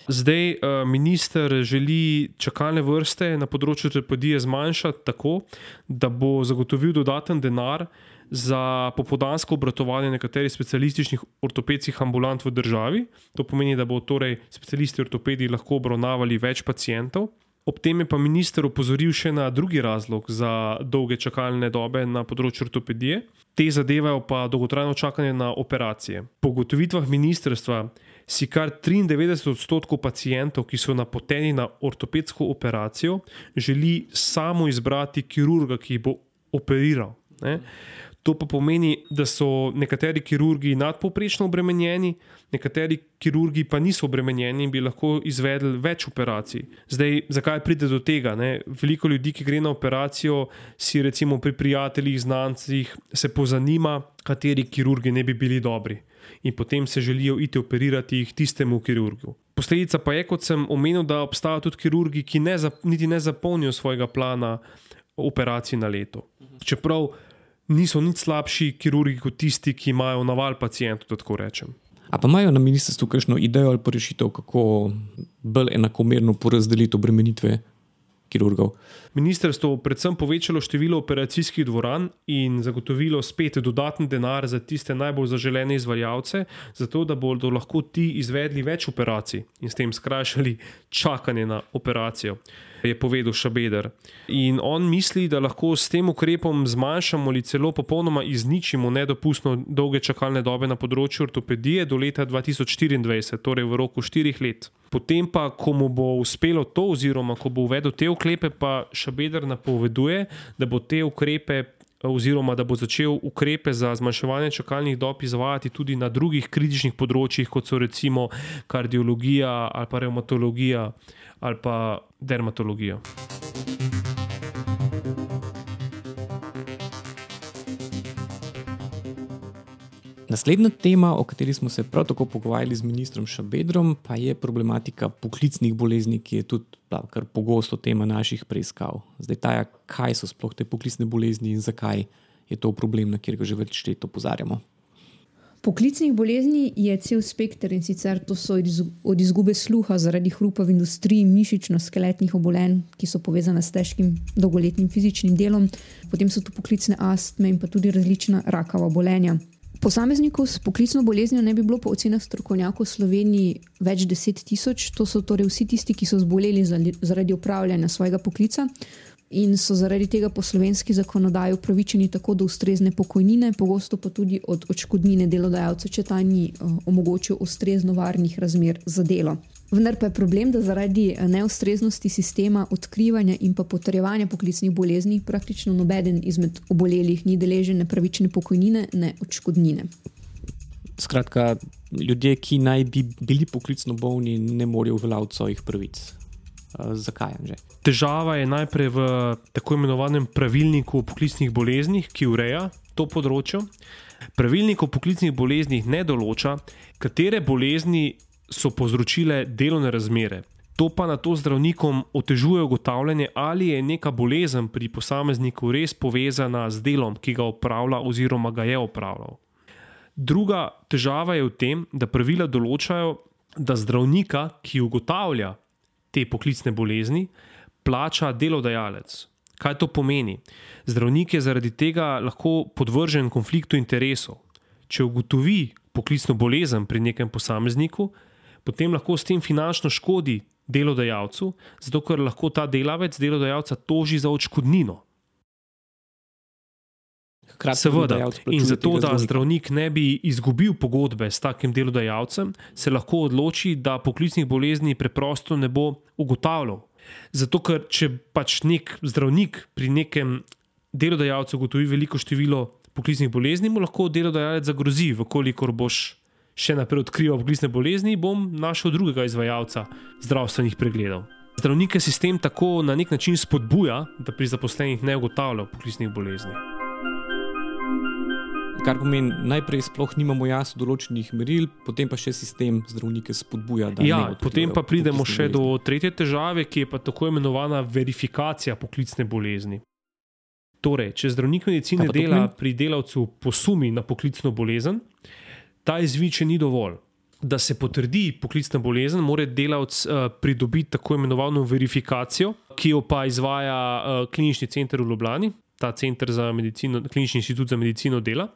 Zdaj, uh, minister želi čakalne vrste na področju ortopedije zmanjšati tako, da bo zagotovil dodaten denar za popodansko obratovanje nekaterih specialističnih ortopedskih ambulant v državi. To pomeni, da bo torej specialisti ortopedi lahko obravnavali več pacijentov. Ob tem je pa minister opozoril še na drugi razlog za dolge čakalne dobe na področju ortopedije. Te zadevajo pa dolgotrajno čakanje na operacije. Po gotovitvah ministrstva si kar 93 odstotkov pacijentov, ki so napoteni na ortopedsko operacijo, želi samo izbrati kirurga, ki jih bo operiral. Ne? To pa pomeni, da so nekateri kirurgi nadpoprečno obremenjeni, nekateri kirurgi pa niso obremenjeni in bi lahko izvedli več operacij. Zdaj, zakaj pride do tega? Ne? Veliko ljudi, ki gre na operacijo, si recimo pri prijateljih, znancih, se pozanima, kateri kirurgi ne bi bili dobri. In potem se želijo iti operirati jih tistemu kirurgu. Posledica pa je, kot sem omenil, da obstajajo tudi kirurgi, ki ne, niti ne zapolnijo svojega plana operacij na leto. Čeprav niso nič slabši kirurgi kot tisti, ki imajo naval pacijentov, tako rečem. A pa imajo na ministrstvu kakšno idejo ali rešitev, kako bolj enakomerno porazdeliti obremenitve kirurgov? Ministrstvo je predvsem povečalo število operacijskih dvoran in zagotovilo spet dodatni denar za tiste najbolj zaželene izvajalce, zato da bodo lahko ti izvedli več operacij in s tem skrajšali čakanje na operacijo je povedal Šabeder. In on misli, da lahko s tem ukrepom zmanjšamo ali celo popolnoma izničimo nedopustno dolge čakalne dobe na področju ortopedije do leta 2024, torej v roku štirih let. Potem pa, ko mu bo uspelo to, oziroma ko bo uvedel te ukrepe, pa Šabeder napoveduje, da bo te ukrepe. Oziroma, da bo začel ukrepe za zmanjševanje čakalnih dob izvajati tudi na drugih kritičnih področjih, kot so recimo kardiologija ali pa reumatologija ali pa dermatologijo. Naslednja tema, o kateri smo se prav tako pogovarjali z ministrom Šabedrom, pa je problematika poklicnih bolezni, ki je tudi kar pogosto tema naših preiskav. Zdaj, taja, kaj so sploh te poklicne bolezni in zakaj je to problem, na katerega že več let opozarjamo. Poklicnih bolezni je cel spekter in sicer to so od izgube sluha zaradi hrupa v industriji, mišično-skeletnih obolenj, ki so povezane s težkim dolgoletnim fizičnim delom, potem so tu poklicne astme in pa tudi različna rakava obolenja. Posameznikov s poklicno boleznijo ne bi bilo po ocenah strokovnjakov v Sloveniji več deset tisoč, to so torej vsi tisti, ki so zboleli zaradi upravljanja svojega poklica in so zaradi tega po slovenski zakonodaji upravičeni tako do ustrezne pokojnine, pogosto pa tudi od očkodnine delodajalca, če ta ni uh, omogočil ustrezno varnih razmer za delo. Vendar pa je problem, da zaradi eh, neustreznosti sistema odkrivanja in pa potrjevanja poklicnih bolezni praktično nobeden izmed obolelih ni deležen pravične pokojnine, ne očkodnine. Skratka, ljudje, ki naj bi bili poklicno bolni, ne morejo uveljavljati svojih pravic. Uh, zakaj je? Težava je najprej v tako imenovanem pravilniku o poklicnih boleznih, ki ureja to področje. Pravilnik o poklicnih boleznih ne določa, katere bolezni so povzročile delovne razmere. To pa na to zdravnikom otežuje ugotavljanje, ali je neka bolezen pri posamezniku res povezana z delom, ki ga opravlja oziroma ga je opravljal. Druga težava je v tem, da pravila določajo, da zdravnika, ki ugotavlja te poklicne bolezni, plača delodajalec. Kaj to pomeni? Zdravnik je zaradi tega lahko podvržen konfliktu interesov. Če ugotovi poklicno bolezen pri nekem posamezniku, potem lahko s tem finančno škodi delodajalcu, zato ker lahko ta delavec delodajalca toži za odškodnino. Seveda, in zato, da zdravnik ne bi izgubil pogodbe s takim delodajalcem, se lahko odloči, da poklicnih bolezni preprosto ne bo ugotavljal. Zato, ker če pač nek zdravnik pri nekem delodajalcu ugotovi veliko število poklicnih bolezni, mu lahko delodajalec zagrozi, vkolikor boš še naprej odkrival poklicne bolezni, bom našel drugega izvajalca zdravstvenih pregledov. Zdravnike sistem tako na nek način spodbuja, da pri zaposlenih ne ugotavljajo poklicnih bolezni kar pomeni, najprej sploh nimamo jasno določenih meril, potem pa še sistem zdravnike spodbuja. Ja, potem pa pridemo še bolezni. do tretje težave, ki je pa tako imenovana verifikacija poklicne bolezni. Torej, če zdravnik medicine dela pri delavcu posumi na poklicno bolezen, ta izvid še ni dovolj. Da se potrdi poklicna bolezen, mora delavec uh, pridobiti tako imenovano verifikacijo, ki jo pa izvaja uh, klinični center v Ljubljani, ta center za medicino, klinični inštitut za medicino dela.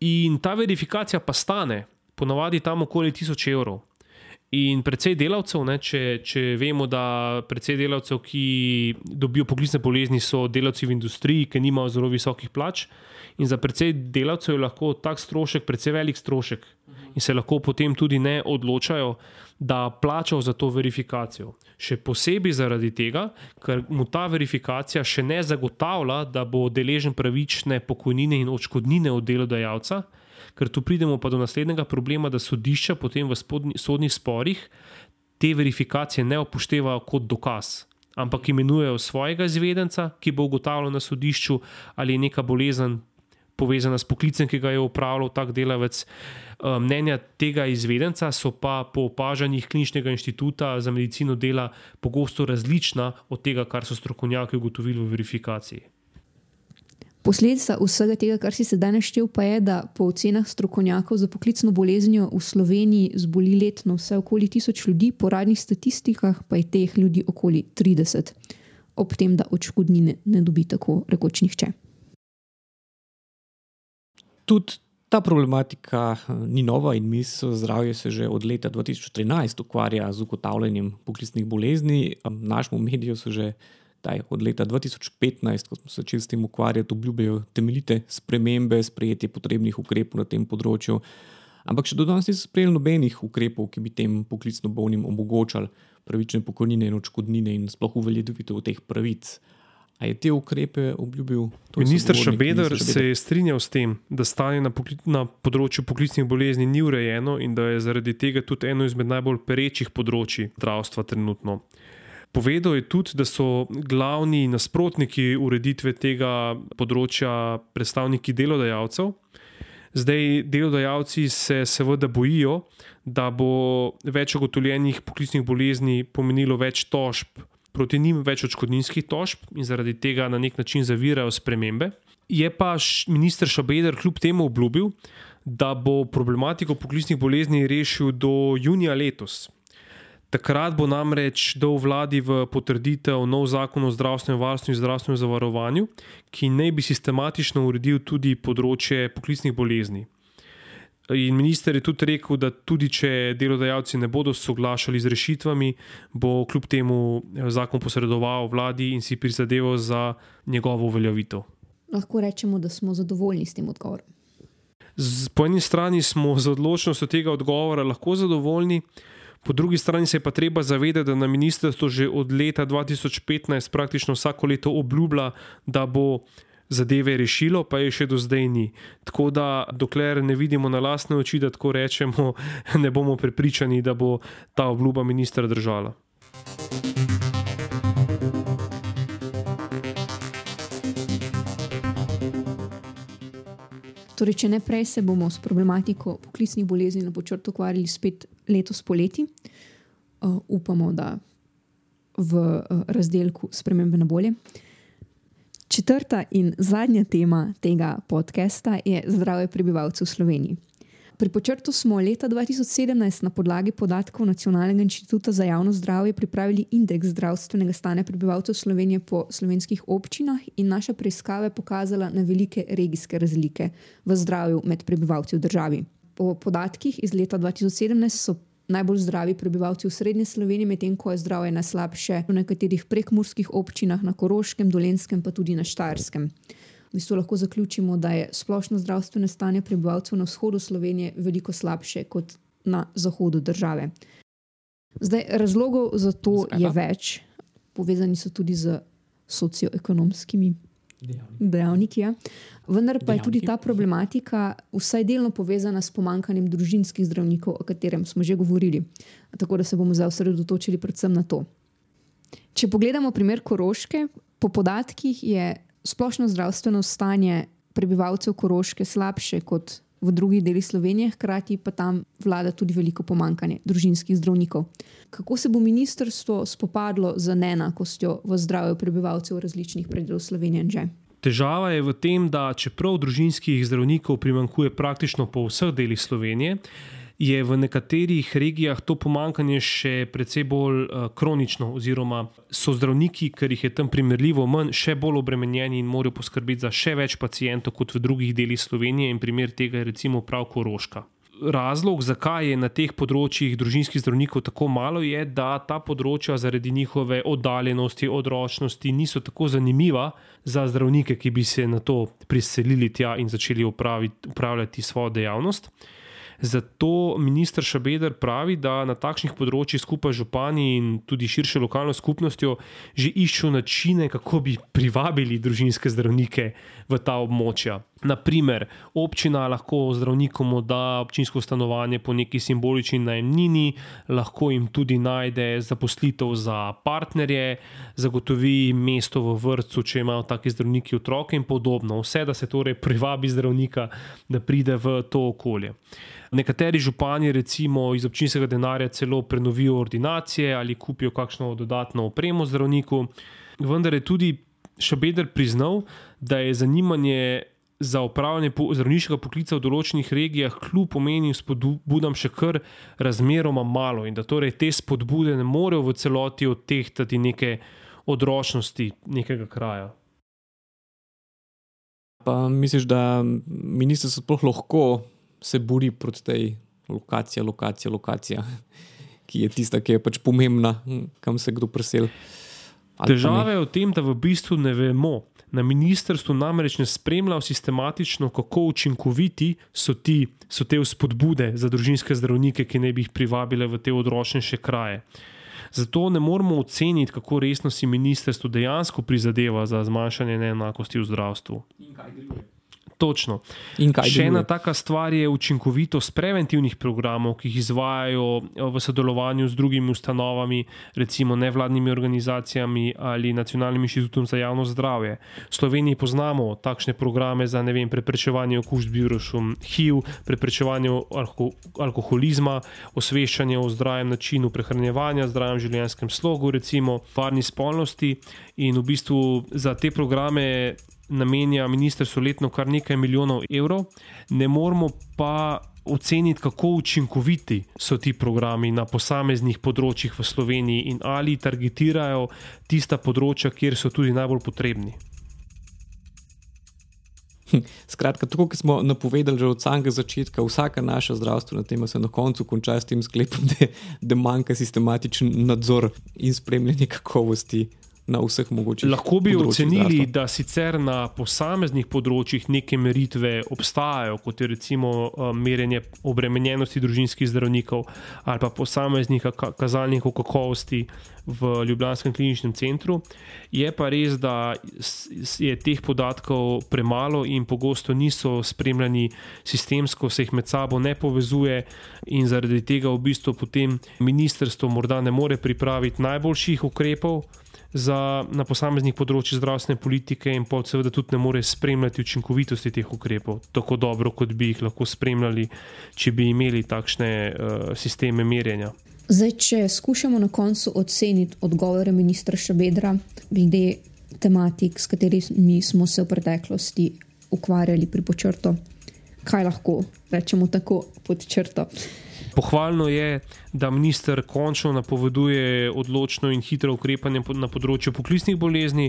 In ta verifikacija pa stane, ponovadi tam okoli 1000 evrov. In predvsej delavcev, ne, če, če vemo, da predvsej delavcev, ki dobijo poklicne bolezni, so delavci v industriji, ki nimajo zelo visokih plač. In za predvsej delavcev je lahko tak strošek, predvsej velik strošek, in se lahko potem tudi ne odločajo, da plačajo za to verifikacijo. Še posebej zaradi tega, ker mu ta verifikacija še ne zagotavlja, da bo deležen pravične pokojnine in odškodnine od delodajalca ker tu pridemo pa do naslednjega problema, da sodišča potem v spodni, sodnih sporih te verifikacije ne upoštevajo kot dokaz, ampak imenujejo svojega izvedenca, ki bo ugotavljal na sodišču, ali je neka bolezen povezana s poklicem, ki ga je upravljal tak delavec. Eh, mnenja tega izvedenca so pa po opažanjih Kliničnega inštituta za medicino dela pogosto različna od tega, kar so strokovnjaki ugotovili v verifikaciji. Posledica vsega tega, kar si sedaj naštel, pa je, da po ocenah strokovnjakov za poklicno boleznijo v Sloveniji zboli letno vse okoli tisoč ljudi, po radnih statistikah pa je teh ljudi okoli 30, ob tem, da odškodnine ne dobi tako rekoč nihče. Tudi ta problematika eh, ni nova in misel zdravje se že od leta 2013 ukvarja z ugotavljanjem poklicnih bolezni. Našemu mediju so že daj, od leta 2015, ko smo se začeli s tem ukvarjati, obljubljajo temeljite spremembe, sprejetje potrebnih ukrepov na tem področju. Ampak še do danes niso sprejeli nobenih ukrepov, ki bi tem poklicno bolnim omogočali pravične pokojnine in odškodnine in sploh uveljavitev teh pravic. A je te ukrepe obljubil? Ministr Šabeder se je strinjal s tem, da stanje na, pokli, na področju poklicnih bolezni ni urejeno in da je zaradi tega tudi eno izmed najbolj perečih področji zdravstva trenutno. Povedal je tudi, da so glavni nasprotniki ureditve tega področja predstavniki delodajalcev. Zdaj, delodajalci se seveda bojijo, da bo več ugotovljenih poklicnih bolezni pomenilo več tožb proti njim, več odškodninskih tožb in zaradi tega na nek način zavirajo spremembe. Je pa ministr Šabeder kljub temu obljubil, da bo problematiko poklicnih bolezni rešil do junija letos. Takrat bo namreč dal vladi v potrditev nov zakon o zdravstvenem varstvu in zdravstvenem zavarovanju, ki naj bi sistematično uredil tudi področje poklicnih bolezni. In minister je tudi rekel, da tudi če delodajalci ne bodo soglašali z rešitvami, bo kljub temu eh, zakon posredoval vladi in si prizadeval za njegovo uveljavitev. Lahko rečemo, da smo zadovoljni s tem odgovorom. Z, po eni strani smo z odločnostjo tega odgovora lahko zadovoljni, Po drugi strani se je pa treba zavedati, da na ministrstvu že od leta 2015 praktično vsako leto obljublja, da bo zadeve rešilo, pa je še do zdaj ni. Tako da, dokler ne vidimo na lastne oči, da tako rečemo, ne bomo prepričani, da bo ta obljuba ministra držala. Torej, če ne prej, se bomo s problematiko poklicnih bolezni na počrtu ukvarjali spet letos poleti. Uh, upamo, da v uh, razdelku spremembe na bolje. Četrta in zadnja tema tega podcasta je zdravje prebivalcev v Sloveniji. Pri počrtu smo leta 2017 na podlagi podatkov Nacionalnega inštituta za javno zdravje pripravili indeks zdravstvenega stanja prebivalcev Slovenije po slovenskih občinah in naša preiskava je pokazala na velike regijske razlike v zdravju med prebivalci v državi. Po podatkih iz leta 2017 so najbolj zdravi prebivalci v srednji Sloveniji, medtem ko je zdravje najslabše v nekaterih prekmurskih občinah, na Koroškem, Dolenskem, pa tudi na Štajerskem. V bistvu lahko zaključimo, da je splošno zdravstveno stanje prebivalcev na vzhodu Slovenije veliko slabše kot na zahodu države. Zdaj, razlogov za to Zakaj je več, povezani so tudi z socioekonomskimi dejavniki. Ja. Vendar pa je tudi ta problematika vsaj delno povezana s pomankanjem družinskih zdravnikov, o katerem smo že govorili. Tako da se bomo zdaj osredotočili predvsem na to. Če pogledamo primer Koroške, po podatkih je splošno zdravstveno stanje prebivalcev Koroške slabše kot v drugih delih Slovenije, hkrati pa tam vlada tudi veliko pomankanje družinskih zdravnikov. Kako se bo ministrstvo spopadlo z neenakostjo v zdravju prebivalcev različnih predelov Slovenije? Že? Težava je v tem, da čeprav družinskih zdravnikov primankuje praktično po vseh delih Slovenije, je v nekaterih regijah to pomankanje še precej bolj uh, kronično, oziroma so zdravniki, ker jih je tam primerljivo manj, še bolj obremenjeni in morajo poskrbeti za še več pacijentov kot v drugih delih Slovenije, in primer tega je recimo prav Koroška. Razlog, zakaj je na teh področjih družinskih zdravnikov tako malo, je, da ta področja zaradi njihove oddaljenosti, odročnosti niso tako zanimiva za zdravnike, ki bi se na to priselili tja in začeli upravljati svojo dejavnost. Zato ministr Šabeder pravi, da na takšnih področjih skupaj z župani in tudi širše lokalno skupnostjo že iščejo načine, kako bi privabili družinske zdravnike v ta območja. Naprimer, občina lahko zdravnikom da občinsko stanovanje po neki simbolični najemnini, lahko jim tudi najde zaposlitev za partnerje, zagotovi mesto v vrtu, če imajo taki zdravniki otroke in podobno. Vse, da se torej privabi zdravnika, da pride v to okolje. Nekateri župani, recimo iz občinskega denarja, celo prenovijo ordinacije ali kupijo kakšno dodatno opremo zdravniku. Vendar je tudi Šabeder priznal, da je zanimanje za upravljanje zdravniškega poklica v določenih regijah, kljub pomenim spodbudam, še kar razmeroma malo in da torej te spodbude ne morejo v celoti odtehtati neke odročnosti nekega kraja. Pa misliš, da ministrstvo lahko se bori proti tej lokaciji, lokacija, lokacija, ki je tista, ki je pač pomembna, kam se kdo preseli. Težava je v tem, da v bistvu ne vemo. Na ministrstvu namreč ne spremljajo sistematično, kako učinkoviti so, ti, so te vzpodbude za družinske zdravnike, ki ne bi jih privabile v te odročnejše kraje. Zato ne moremo oceniti, kako resno si ministrstvo dejansko prizadeva za zmanjšanje neenakosti v zdravstvu. In kaj deluje? Točno. Še ena taka stvar je učinkovitost preventivnih programov, ki jih izvajajo eh, v sodelovanju z drugimi ustanovami, recimo nevladnimi organizacijami ali Nacionalnim inštitutom za javno zdravje. V Sloveniji poznamo takšne programe za vem, preprečevanje okužb virusom HIV, preprečevanje alko alkoholizma, osveščanje o zdravem načinu prehranjevanja, zdravem življenjskem slogu, recimo varni spolnosti. In v bistvu za te programe namenja ministrstvo letno kar nekaj milijonov evrov, ne moramo pa oceniti, kako učinkoviti so ti programi na posameznih področjih v Sloveniji in ali targetirajo tista področja, kjer so tudi najbolj potrebni. Skratka, tako kot smo napovedali že od samega začetka, vsaka naša zdravstvena tema se na koncu konča s tem sklepom, da, da manjka sistematičen nadzor in spremljanje kakovosti na vseh mogočih. Lahko bi ocenili, zdravstva. da sicer na posameznih področjih neke meritve obstajajo, kot je recimo eh, merjenje obremenjenosti družinskih zdravnikov ali pa posameznih kazalnikov kakovosti v Ljubljanskem kliničnem centru. Je pa res, da je teh podatkov premalo in pogosto niso spremljani sistemsko, se jih med sabo ne povezuje, in zaradi tega v bistvu potem ministrstvo morda ne more pripraviti najboljših ukrepov za, na posameznih področjih zdravstvene politike, in pa seveda tudi ne more spremljati učinkovitosti teh ukrepov tako dobro, kot bi jih lahko spremljali, če bi imeli takšne uh, sisteme merjenja. Zdaj, če skušamo na koncu oceniti odgovore ministra Šabedra glede tematik, s katerimi smo se v preteklosti ukvarjali pri počrtu, kaj lahko rečemo tako pod črto? Pohvalno je, da minister končno napoveduje odločno in hitro ukrepanje na področju poklicnih bolezni,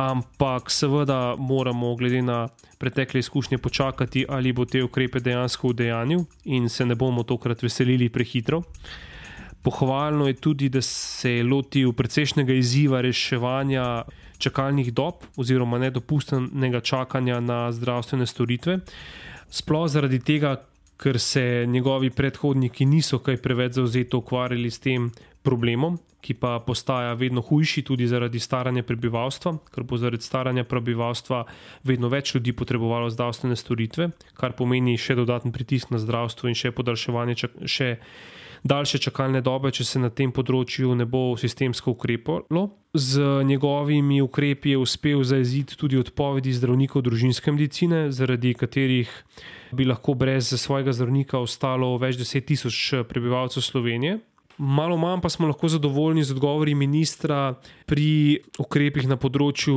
ampak seveda moramo, glede na pretekle izkušnje, počakati, ali bo te ukrepe dejansko v dejanju in se ne bomo tokrat veselili prehitro. Pohvalno je tudi, da se je lotil precejšnjega izziva reševanja čakalnih dob oziroma nedopustnega čakanja na zdravstvene storitve. Sploh zaradi tega, ker se njegovi predhodniki niso kaj preveč zauzeto ukvarjali s tem problemom, ki pa postaja vedno hujši tudi zaradi staranja prebivalstva, ker bo zaradi staranja prebivalstva vedno več ljudi potrebovalo zdravstvene storitve, kar pomeni še dodaten pritisk na zdravstvo in še podaljševanje. Še daljše čakalne dobe, če se na tem področju ne bo sistemsko ukrepalo. Z njegovimi ukrepi je uspel zaeziti tudi odpovedi zdravnikov družinske medicine, zaradi katerih bi lahko brez svojega zdravnika ostalo več deset tisoč prebivalcev Slovenije. Malo manj pa smo lahko zadovoljni z odgovori ministra pri ukrepih na področju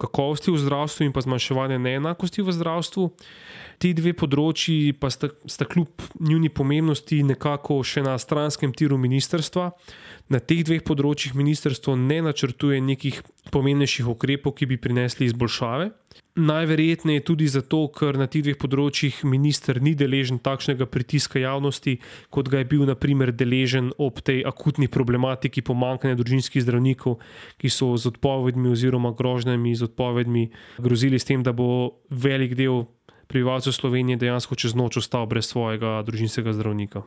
kakovosti v zdravstvu in pa zmanjševanje neenakosti v zdravstvu. Ti dve področji pa sta, sta kljub njuni pomembnosti nekako še na stranskem tiru ministerstva. Na teh dveh področjih ministerstvo ne načrtuje nekih pomembnejših ukrepov, ki bi prinesli izboljšave. Najverjetneje tudi zato, ker na teh dveh področjih minister ni deležen takšnega pritiska javnosti, kot ga je bil naprimer deležen ob tej akutni problematiki pomankanja družinskih zdravnikov, ki so z odpovedmi oziroma grožnjami z odpovedmi grozili s tem, da bo velik del prebivalcev Slovenije dejansko čez noč ostal brez svojega družinskega zdravnika.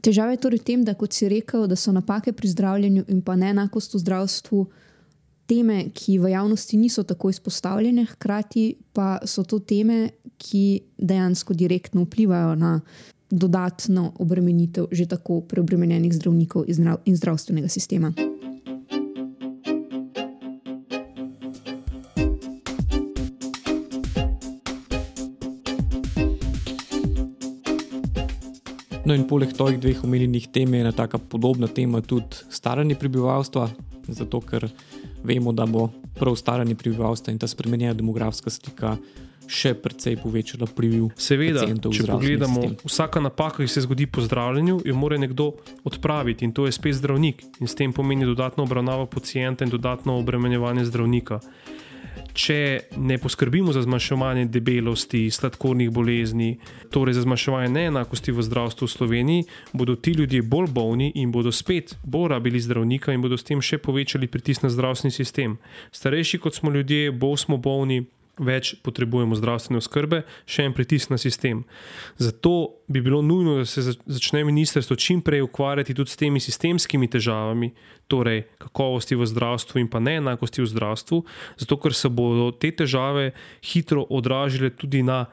Težava je torej v tem, da kot si rekel, da so napake pri zdravljenju in pa neenakost v zdravstvu teme, ki v javnosti niso tako izpostavljene, hkrati pa so to teme, ki dejansko direktno vplivajo na dodatno obremenitev že tako preobremenjenih zdravnikov in zdravstvenega sistema. No, in poleg teh dveh omenjenih tem je ena tako podobna tema tudi staranje prebivalstva, zato ker vemo, da bo prav staranje prebivalstva in ta spremenjena demografska slika še precej povečala priliv. Seveda, če pogledamo, sistem. vsaka napaka, ki se zgodi po zdravljenju, jo mora nekdo odpraviti in to je spet zdravnik in s tem pomeni dodatno obravnavo pacijenta in dodatno obremenjevanje zdravnika če ne poskrbimo za zmanjševanje debelosti, sladkornih bolezni, torej za zmanjševanje neenakosti v zdravstvu v Sloveniji, bodo ti ljudje bolj bolni in bodo spet bolj rabili zdravnika in bodo s tem še povečali pritisk na zdravstveni sistem. Starejši kot smo ljudje, bolj smo bolni, več potrebujemo zdravstvene oskrbe, še en pritisk na sistem. Zato bi bilo nujno, da se začne ministrstvo čim prej ukvarjati tudi s temi sistemskimi težavami, torej kakovosti v zdravstvu in pa neenakosti v zdravstvu, zato ker se bodo te težave hitro odražile tudi na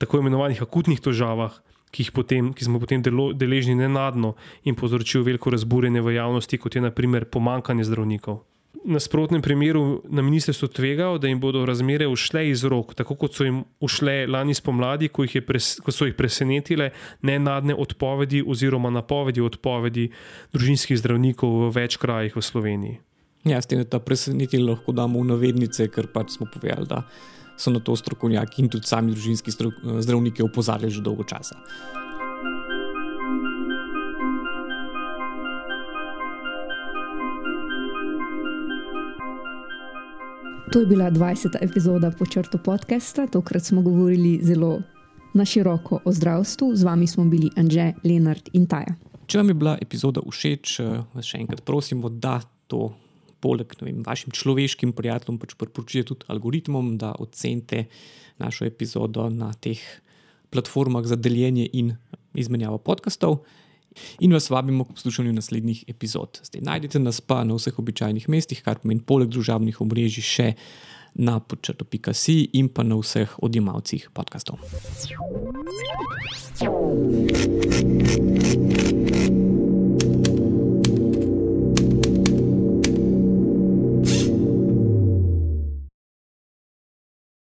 tako imenovanih akutnih težavah. Ki, potem, ki smo potem delo, deležni nenadno in povzročijo veliko razburjenje v javnosti, kot je naprimer pomankanje zdravnikov nasprotnem primeru na ministrstvu tvegajo, da jim bodo razmere ušle iz rok, tako kot so jim ušle lani spomladi, ko, pres, ko so jih presenetile nenadne odpovedi oziroma napovedi odpovedi družinskih zdravnikov v več krajih v Sloveniji. Ja, s tem, da ta presenetili lahko damo v navednice, ker pač smo povedali, da so na to strokovnjaki in tudi sami družinski zdravniki opozarjali že dolgo časa. To je bila 20. epizoda počrto podcasta. Tokrat smo govorili zelo na široko o zdravstvu. Z vami smo bili Anže, Lenard in Taja. Če vam je bila epizoda všeč, eh, vas še enkrat prosimo, da to poleg vem, vašim človeškim prijateljem pač priporočite tudi algoritmom, da ocenite našo epizodo na teh platformah za deljenje in izmenjavo podkastov in vas vabimo k poslušanju naslednjih epizod. Zdaj, najdete nas pa na vseh običajnih mestih, kar pomeni poleg družabnih omrežij še na podčrto.si in pa na vseh odjemalcih podkastov.